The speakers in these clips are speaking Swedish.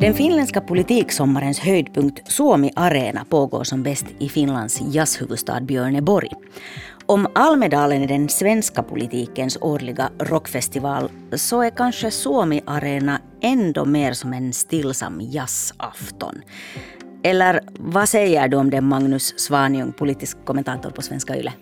Den finländska politiksommarens höjdpunkt Suomi Arena pågår som bäst i Finlands jazzhuvudstad Björneborg. Om Almedalen är den svenska politikens årliga rockfestival så är kanske Suomi Arena ändå mer som en stillsam jazzafton. Eller vad säger du om det Magnus Svanjung, politisk kommentator på Svenska Yle?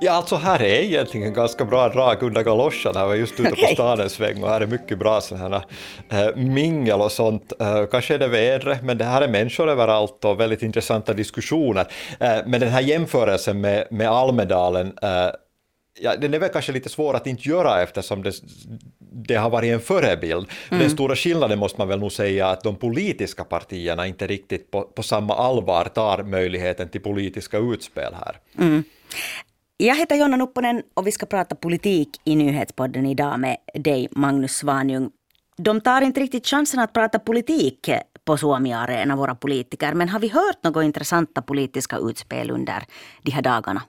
Ja, alltså här är egentligen ganska bra drag under galoscherna. Jag var just ute på stan en sväng och här är mycket bra sådana här äh, mingel och sånt. Äh, kanske är det vädret, men det här är människor överallt och väldigt intressanta diskussioner. Äh, men den här jämförelsen med, med Almedalen ja, den är väl kanske lite svår att inte göra eftersom det, det har varit en förebild. Mm. Den stora skillnaden måste man väl nog säga att de politiska partierna inte riktigt på, på samma allvar tar möjligheten till politiska utspel här. Mm. Jag heter Jonna Nupponen och vi ska prata politik i Nyhetspodden idag med dig, Magnus Svanjung. De tar inte riktigt chansen att prata politik på Suomi Arena, våra politiker. Men har vi hört några intressanta politiska utspel under de här dagarna?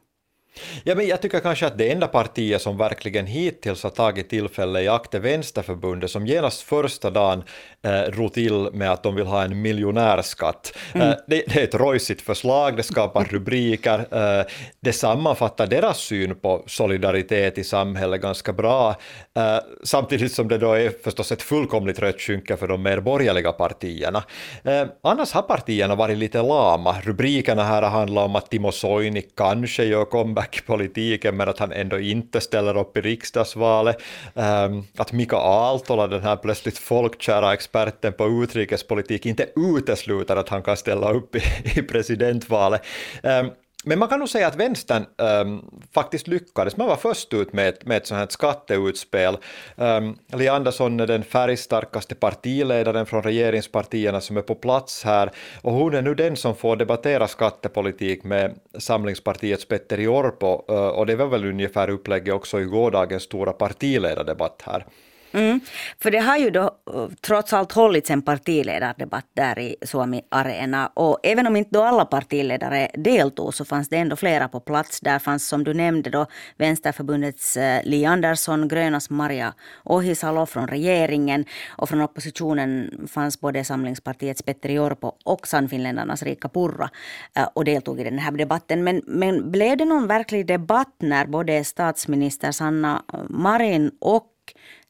Ja, men jag tycker kanske att det enda partiet som verkligen hittills har tagit tillfälle i akt är Vänsterförbundet som genast första dagen eh, ro till med att de vill ha en miljonärskatt. Mm. Eh, det, det, är ett rojsigt förslag, det skapar rubriker, eh, det sammanfattar deras syn på solidaritet i samhället ganska bra, eh, samtidigt som det då är förstås ett fullkomligt rött skynke för de mer borgerliga partierna. Eh, annars har partierna varit lite lama, rubrikerna här har handlat om att Timo Soini kanske gör comeback comeback i politiken men att han ändå inte ställer upp i riksdagsvalet. Um, att Mika Aaltola, den här plötsligt folkkära experten på utrikespolitik, inte utesluter att han kan ställa upp i, i presidentvalet. Ehm, men man kan nog säga att vänstern um, faktiskt lyckades. Man var först ut med ett, med ett sånt här skatteutspel. Um, Li Andersson är den färgstarkaste partiledaren från regeringspartierna som är på plats här och hon är nu den som får debattera skattepolitik med Samlingspartiets Petteri Orpo uh, ehm, och det var väl ungefär upplägget också i gårdagens stora partiledardebatt här. Mm. För det har ju då eh, trots allt hållits en partiledardebatt där i Suomi Arena. Och även om inte då alla partiledare deltog så fanns det ändå flera på plats. Där fanns som du nämnde då Vänsterförbundets eh, Li Andersson, Grönas Maria Ohisalo från regeringen. Och från oppositionen fanns både Samlingspartiets Petteri Orpo och Sannfinländarnas Rika Purra eh, och deltog i den här debatten. Men, men blev det någon verklig debatt när både statsminister Sanna Marin och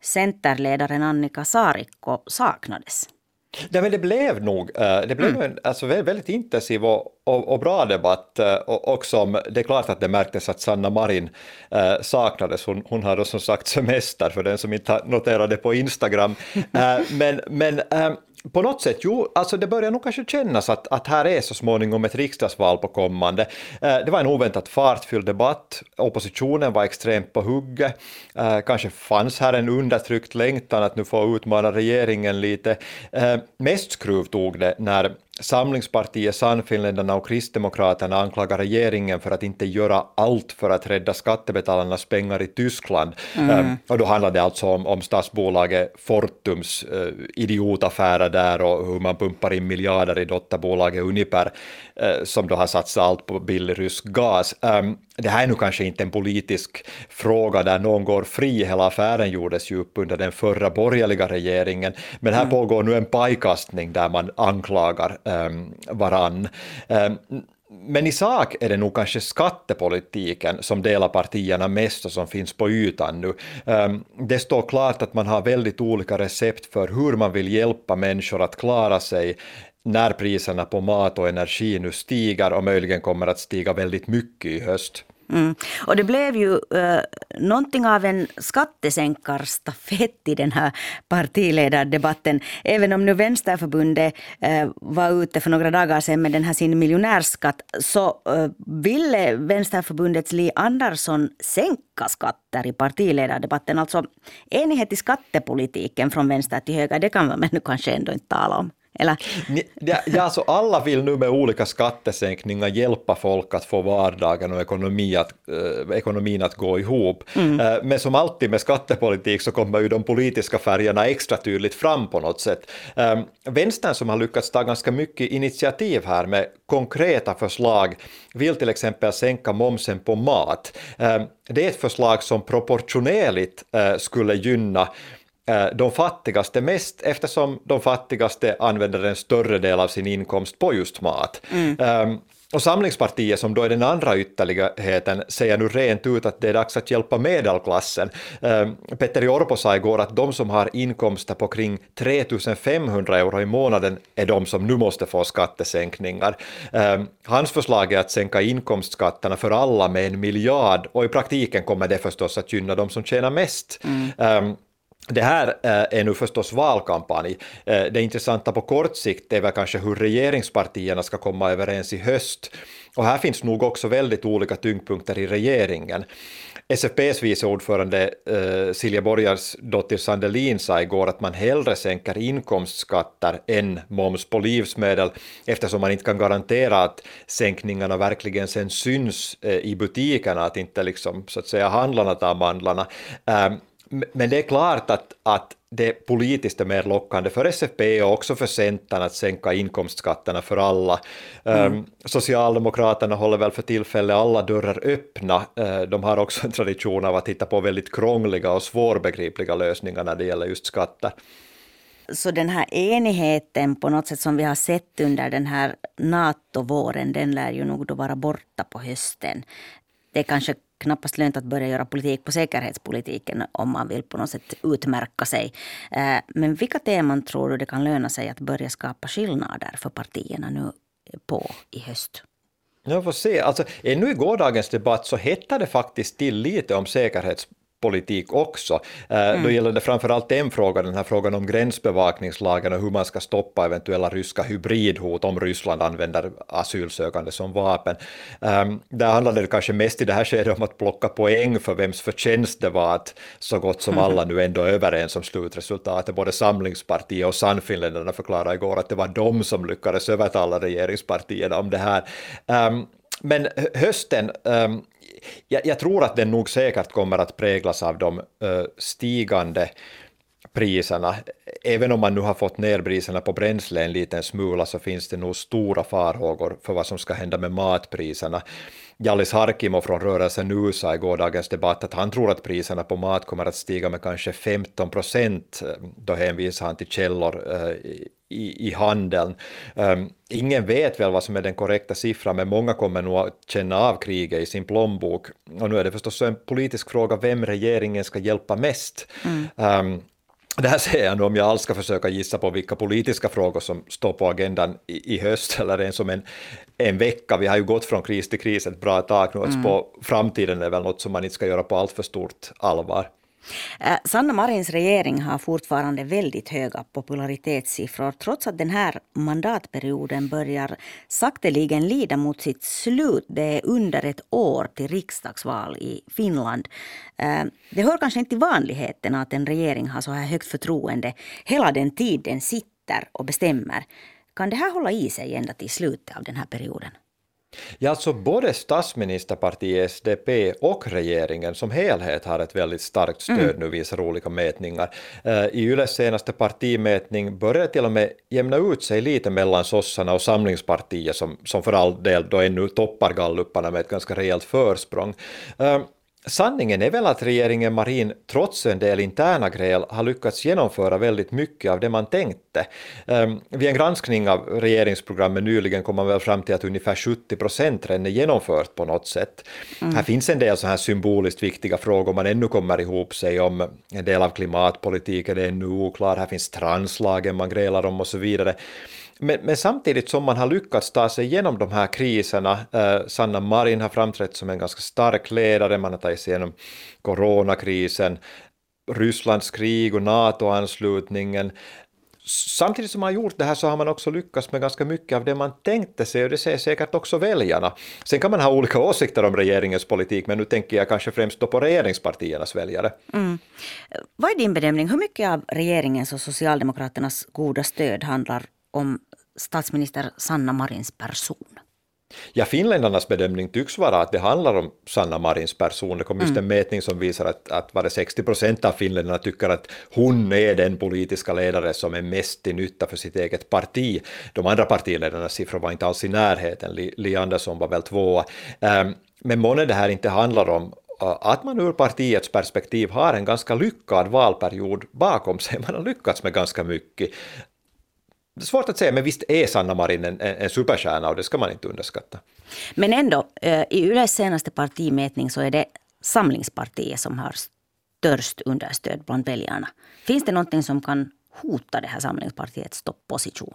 centerledaren Annika Saarikko saknades? Nej, men det blev nog eh, det blev mm. en alltså, väldigt intensiv och, och, och bra debatt eh, och, och som, det är klart att det märktes att Sanna Marin äh, saknades. Hon, hon har då som sagt semester för den som inte noterade på Instagram. äh, men men äh, på något sätt, jo, alltså det börjar nog kanske kännas att, att här är så småningom ett riksdagsval på kommande. Eh, det var en oväntat fartfylld debatt, oppositionen var extremt på hugget, eh, kanske fanns här en undertryckt längtan att nu få utmana regeringen lite. Eh, mest skruv tog det när Samlingspartiet, Sannfinländarna och Kristdemokraterna anklagar regeringen för att inte göra allt för att rädda skattebetalarnas pengar i Tyskland. Mm. Um, och då handlar det alltså om, om statsbolaget Fortums uh, idiotaffärer där och hur man pumpar in miljarder i dotterbolaget Uniper uh, som då har satsat allt på billig rysk gas. Um, det här är nu kanske inte en politisk fråga där någon går fri, hela affären gjordes ju upp under den förra borgerliga regeringen, men här mm. pågår nu en pajkastning där man anklagar Ähm, varann. Ähm, men i sak är det nog kanske skattepolitiken som delar partierna mest och som finns på ytan nu. Ähm, det står klart att man har väldigt olika recept för hur man vill hjälpa människor att klara sig när priserna på mat och energi nu stiger och möjligen kommer att stiga väldigt mycket i höst. Mm. Och det blev ju uh, någonting av en skattesänkarstafett i den här partiledardebatten. Även om nu Vänsterförbundet uh, var ute för några dagar sedan med den här sin miljonärskatt så uh, ville Vänsterförbundets Li Andersson sänka skatter i partiledardebatten. Alltså enighet i skattepolitiken från vänster till höger, det kan man nu kanske ändå inte tala om. Eller? Ja, alltså alla vill nu med olika skattesänkningar hjälpa folk att få vardagen och ekonomi att, äh, ekonomin att gå ihop. Mm. Äh, men som alltid med skattepolitik så kommer ju de politiska färgerna extra tydligt fram på något sätt. Äh, vänstern som har lyckats ta ganska mycket initiativ här med konkreta förslag vill till exempel sänka momsen på mat. Det är ett förslag som proportionerligt skulle gynna de fattigaste mest eftersom de fattigaste använder en större del av sin inkomst på just mat. Mm. Um, och Samlingspartiet, som då är den andra ytterligheten, säger nu rent ut att det är dags att hjälpa medelklassen. Um, Petteri Orpo sa igår att de som har inkomster på kring 3500 euro i månaden är de som nu måste få skattesänkningar. Um, hans förslag är att sänka inkomstskatterna för alla med en miljard och i praktiken kommer det förstås att gynna de som tjänar mest. Mm. Det här eh, är nu förstås valkampanj. Eh, det intressanta på kort sikt är väl kanske hur regeringspartierna ska komma överens i höst. Och här finns nog också väldigt olika tyngdpunkter i regeringen. SFPs vice ordförande eh, Silja Borgarsdottir Sandelin sa igår att man hellre sänker inkomstskatter än moms på livsmedel eftersom man inte kan garantera att sänkningarna verkligen sen syns eh, i butikerna, att inte liksom så att säga handlarna tar mandlarna. Eh, men det är klart att, att det politiskt är mer lockande för SFP och också för Centern att sänka inkomstskatterna för alla. Mm. Um, Socialdemokraterna håller väl för tillfället alla dörrar öppna. Uh, de har också en tradition av att hitta på väldigt krångliga och svårbegripliga lösningar när det gäller just skatter. Så den här enigheten på något sätt som vi har sett under den här NATO-våren, den lär ju nog då vara borta på hösten. Det kanske knappast lönt att börja göra politik på säkerhetspolitiken om man vill på något sätt utmärka sig. Eh, men vilka teman tror du det kan löna sig att börja skapa skillnader för partierna nu på i höst? Jag får se. Alltså, ännu i gårdagens debatt så hettade det faktiskt till lite om säkerhets politik också. Eh, mm. Då gäller det framförallt en fråga, den här frågan om gränsbevakningslagen och hur man ska stoppa eventuella ryska hybridhot om Ryssland använder asylsökande som vapen. Um, där handlade det kanske mest i det här skedet om att plocka poäng för vems förtjänst det var att så gott som alla nu ändå är överens om slutresultatet. Både Samlingspartiet och Sannfinländarna förklarade igår att det var de som lyckades övertala regeringspartierna om det här. Um, men hösten, um, jag, jag, tror att den nog säkert kommer att präglas av de uh, stigande priserna. Även om man nu har fått ner priserna på bränsle en liten smula så finns det nog stora farhågor för vad som ska hända med matpriserna. Jallis Harkimo från rörelsen nu sa i gårdagens debatt att han tror att priserna på mat kommer att stiga med kanske 15 procent. Då hänvisar han till källor i, i handeln. Um, ingen vet väl vad som är den korrekta siffran, men många kommer nog att känna av kriget i sin plånbok. Och nu är det förstås en politisk fråga vem regeringen ska hjälpa mest. Mm. Um, det här säger jag nu om jag alls ska försöka gissa på vilka politiska frågor som står på agendan i, i höst eller ens om en, en vecka. Vi har ju gått från kris till kris ett bra tag nu, mm. på framtiden är väl något som man inte ska göra på allt för stort allvar. Eh, Sanna Marins regering har fortfarande väldigt höga popularitetssiffror trots att den här mandatperioden börjar sakteligen lida mot sitt slut. Det är under ett år till riksdagsval i Finland. Eh, det hör kanske inte till vanligheten att en regering har så här högt förtroende hela den tid den sitter och bestämmer. Kan det här hålla i sig ända till slutet av den här perioden? Ja, alltså både statsministerpartiet SDP och regeringen som helhet har ett väldigt starkt stöd mm. nu visar olika mätningar. Uh, I Yles senaste partimätning börjar till och med jämna ut sig lite mellan sossarna och Samlingspartiet som, som för all del då ännu toppar galluparna med ett ganska rejält försprång. Sanningen är väl att regeringen Marin trots en del interna gräl har lyckats genomföra väldigt mycket av det man tänkte. Um, vid en granskning av regeringsprogrammet nyligen kom man väl fram till att ungefär 70 procent redan är genomfört på något sätt. Mm. Här finns en del så här symboliskt viktiga frågor man ännu kommer ihop sig om. En del av klimatpolitiken är ännu oklar, här finns translagen man grälar om och så vidare. Men, men, samtidigt som man har lyckats ta sig igenom de här kriserna, eh, Sanna Marin har framträtt som en ganska stark ledare, man har tagit sig igenom coronakrisen, Rysslands krig och NATO-anslutningen. Samtidigt som man har gjort det här så har man också lyckats med ganska mycket av det man tänkte sig och det säger säkert också väljarna. Sen kan man ha olika åsikter om regeringens politik men nu tänker jag kanske främst då på regeringspartiernas väljare. Mm. Vad är din bedömning, hur mycket av regeringens och Socialdemokraternas goda stöd handlar om statsminister Sanna Marins person? Ja, finländarnas bedömning tycks vara att det handlar om Sanna Marins person. Det kom just en mm. mätning som visar att, att var det 60 procent av finländarna tycker att hon är den politiska ledare som är mest till nytta för sitt eget parti. De andra partiledarnas siffror var inte alls i närheten. Li, Andersson var väl tvåa. Um, men månne det här inte handlar om, att man ur partiets perspektiv har en ganska lyckad valperiod bakom sig. Man har lyckats med ganska mycket. Det är svårt att säga, men visst är Sanna Marin en, en superstjärna och det ska man inte underskatta. Men ändå, i Yles senaste partimätning så är det Samlingspartiet som har störst understöd bland väljarna. Finns det någonting som kan hota det här Samlingspartiets topposition?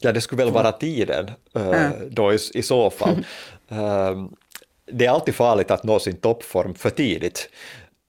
Ja, det skulle väl vara tiden mm. då i, i så fall. Ehm, det är alltid farligt att nå sin toppform för tidigt.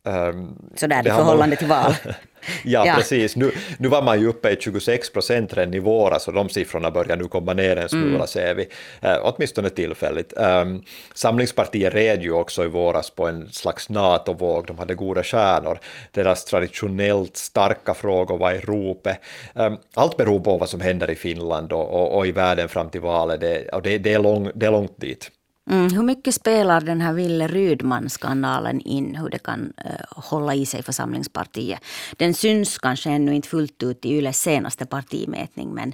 Um, Sådär i förhållande till val. ja, ja, precis. Nu, nu var man ju uppe i 26 procent redan i våras och de siffrorna börjar nu komma ner en smula mm. ser vi, uh, åtminstone tillfälligt. Um, Samlingspartiet red ju också i våras på en slags NATO-våg, de hade goda stjärnor. Deras traditionellt starka frågor var i ropet. Um, allt beror på vad som händer i Finland och, och, och i världen fram till valet, det, och det, det, är lång, det är långt dit. Mm, hur mycket spelar den här Ville Rydman-skandalen in? Hur det kan uh, hålla i sig för Samlingspartiet? Den syns kanske ännu inte fullt ut i Yles senaste partimätning. Men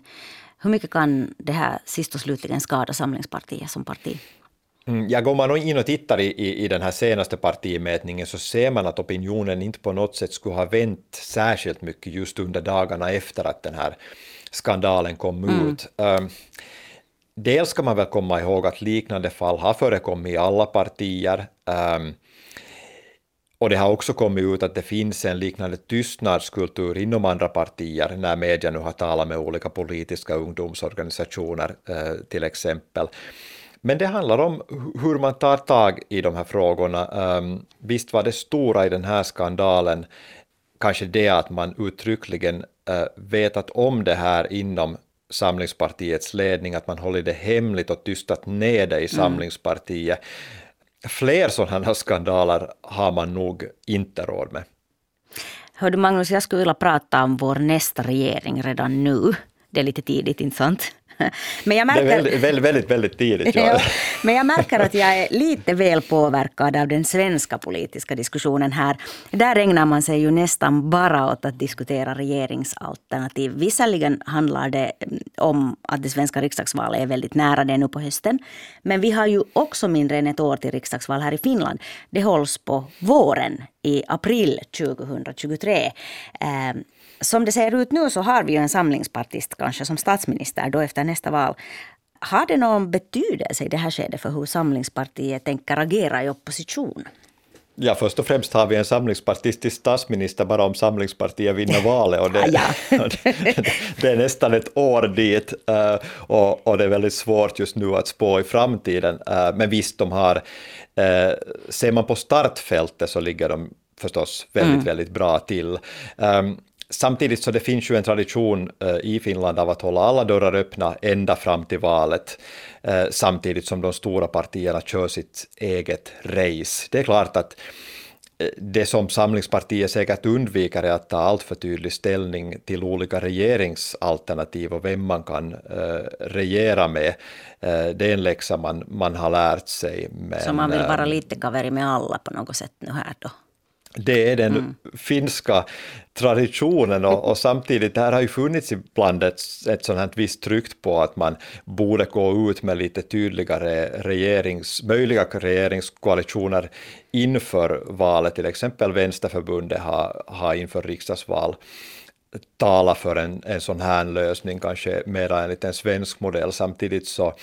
hur mycket kan det här sist och slutligen skada Samlingspartiet som parti? Mm, ja, går man in och tittar i, i, i, den här senaste partimätningen så ser man att opinionen inte på något sätt skulle ha vänt särskilt mycket just under dagarna efter att den här skandalen kom mm. ut. Um, Dels ska man väl komma ihåg att liknande fall har förekommit i alla partier. Um, och det har också kommit ut att det finns en liknande tystnadskultur inom andra partier när media nu har talat med olika politiska ungdomsorganisationer eh, till exempel. Men det handlar om hur man tar tag i de här frågorna. Um, visst var det stora i den här skandalen kanske det att man uttryckligen uh, vetat om det här inom Samlingspartiets ledning, att man hållit det hemligt och tystat ner det i mm. Samlingspartiet. Mm. Fler sådana skandaler har man nog inte råd med. Hör du Magnus, jag skulle vilja prata om vår nästa regering redan nu. Det är lite tidigt, inte sant? Men jag märker... Det är väldigt, väldigt, väldigt, väldigt tidigt. Ja. Men jag märker att jag är lite väl påverkad av den svenska politiska diskussionen här. Där ägnar man sig ju nästan bara åt att diskutera regeringsalternativ. Visserligen handlar det mm, om att det svenska riksdagsvalet är väldigt nära det nu på hösten. Men vi har ju också mindre än ett år till riksdagsval här i Finland. Det hålls på våren i april 2023 som det ser ut nu så har vi ju en samlingspartist kanske som statsminister då efter nästa val. Har det någon betydelse i det här skedet för hur Samlingspartiet tänker agera i opposition? Ja, först och främst har vi en samlingspartistisk statsminister bara om Samlingspartiet vinner valet och det, ja. det är nästan ett år dit uh, och, och, det är väldigt svårt just nu att spå i framtiden. Uh, men visst, de har, uh, ser man på startfältet så ligger de förstås väldigt, mm. väldigt bra till. Um, Samtidigt så det finns ju en tradition eh, i Finland av att hålla alla dörrar öppna ända fram till valet, eh, samtidigt som de stora partierna kör sitt eget race. Det är klart att eh, det som Samlingspartiet säkert undviker är att ta allt för tydlig ställning till olika regeringsalternativ och vem man kan regera med. det är en läxa man, man har lärt sig. Men, Så man vill vara lite kaveri med alla på något sätt nu här då? Det är den mm. finska traditionen och, och, samtidigt, det här har ju funnits ibland ett, ett sånt här visst tryck på att man borde gå ut med lite tydligare regerings, möjliga regeringskoalitioner inför valet, till exempel Vänsterförbundet har, har inför riksdagsval tala för en, en sån här lösning, kanske mera enligt en svensk modell. Samtidigt så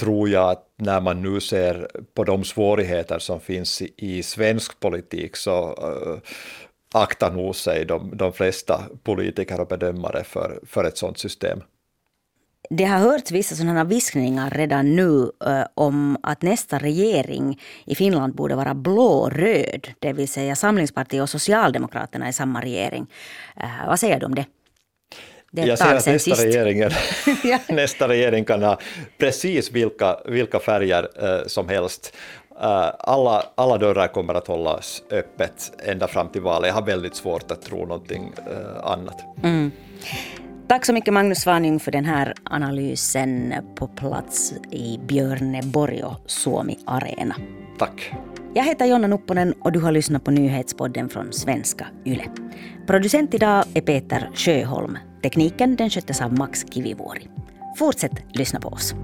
tror jag att när man nu ser på de svårigheter som finns i, i svensk politik så uh, aktar nog sig de, de flesta politiker och bedömare för, för ett sådant system. Det har hörts vissa sådana viskningar redan nu eh, om att nästa regering i Finland borde vara blå-röd, det vill säga Samlingspartiet och Socialdemokraterna i samma regering. Eh, vad säger du om det? det jag säger att nästa, regeringen, nästa regering kan ha precis vilka, vilka färger eh, som helst. Uh, alla, alla dörrar kommer att hållas öppet ända fram till valet. Jag har väldigt svårt att tro någonting uh, annat. Mm. Tack så mycket Magnus Svanjung för den här analysen på plats i Björneborg och Suomi Arena. Tack. Jag heter Jonna Nupponen och du har lyssnat på nyhetspodden från svenska YLE. Producent idag är Peter Sjöholm. Tekniken den sköttes av Max Kivivuori. Fortsätt lyssna på oss.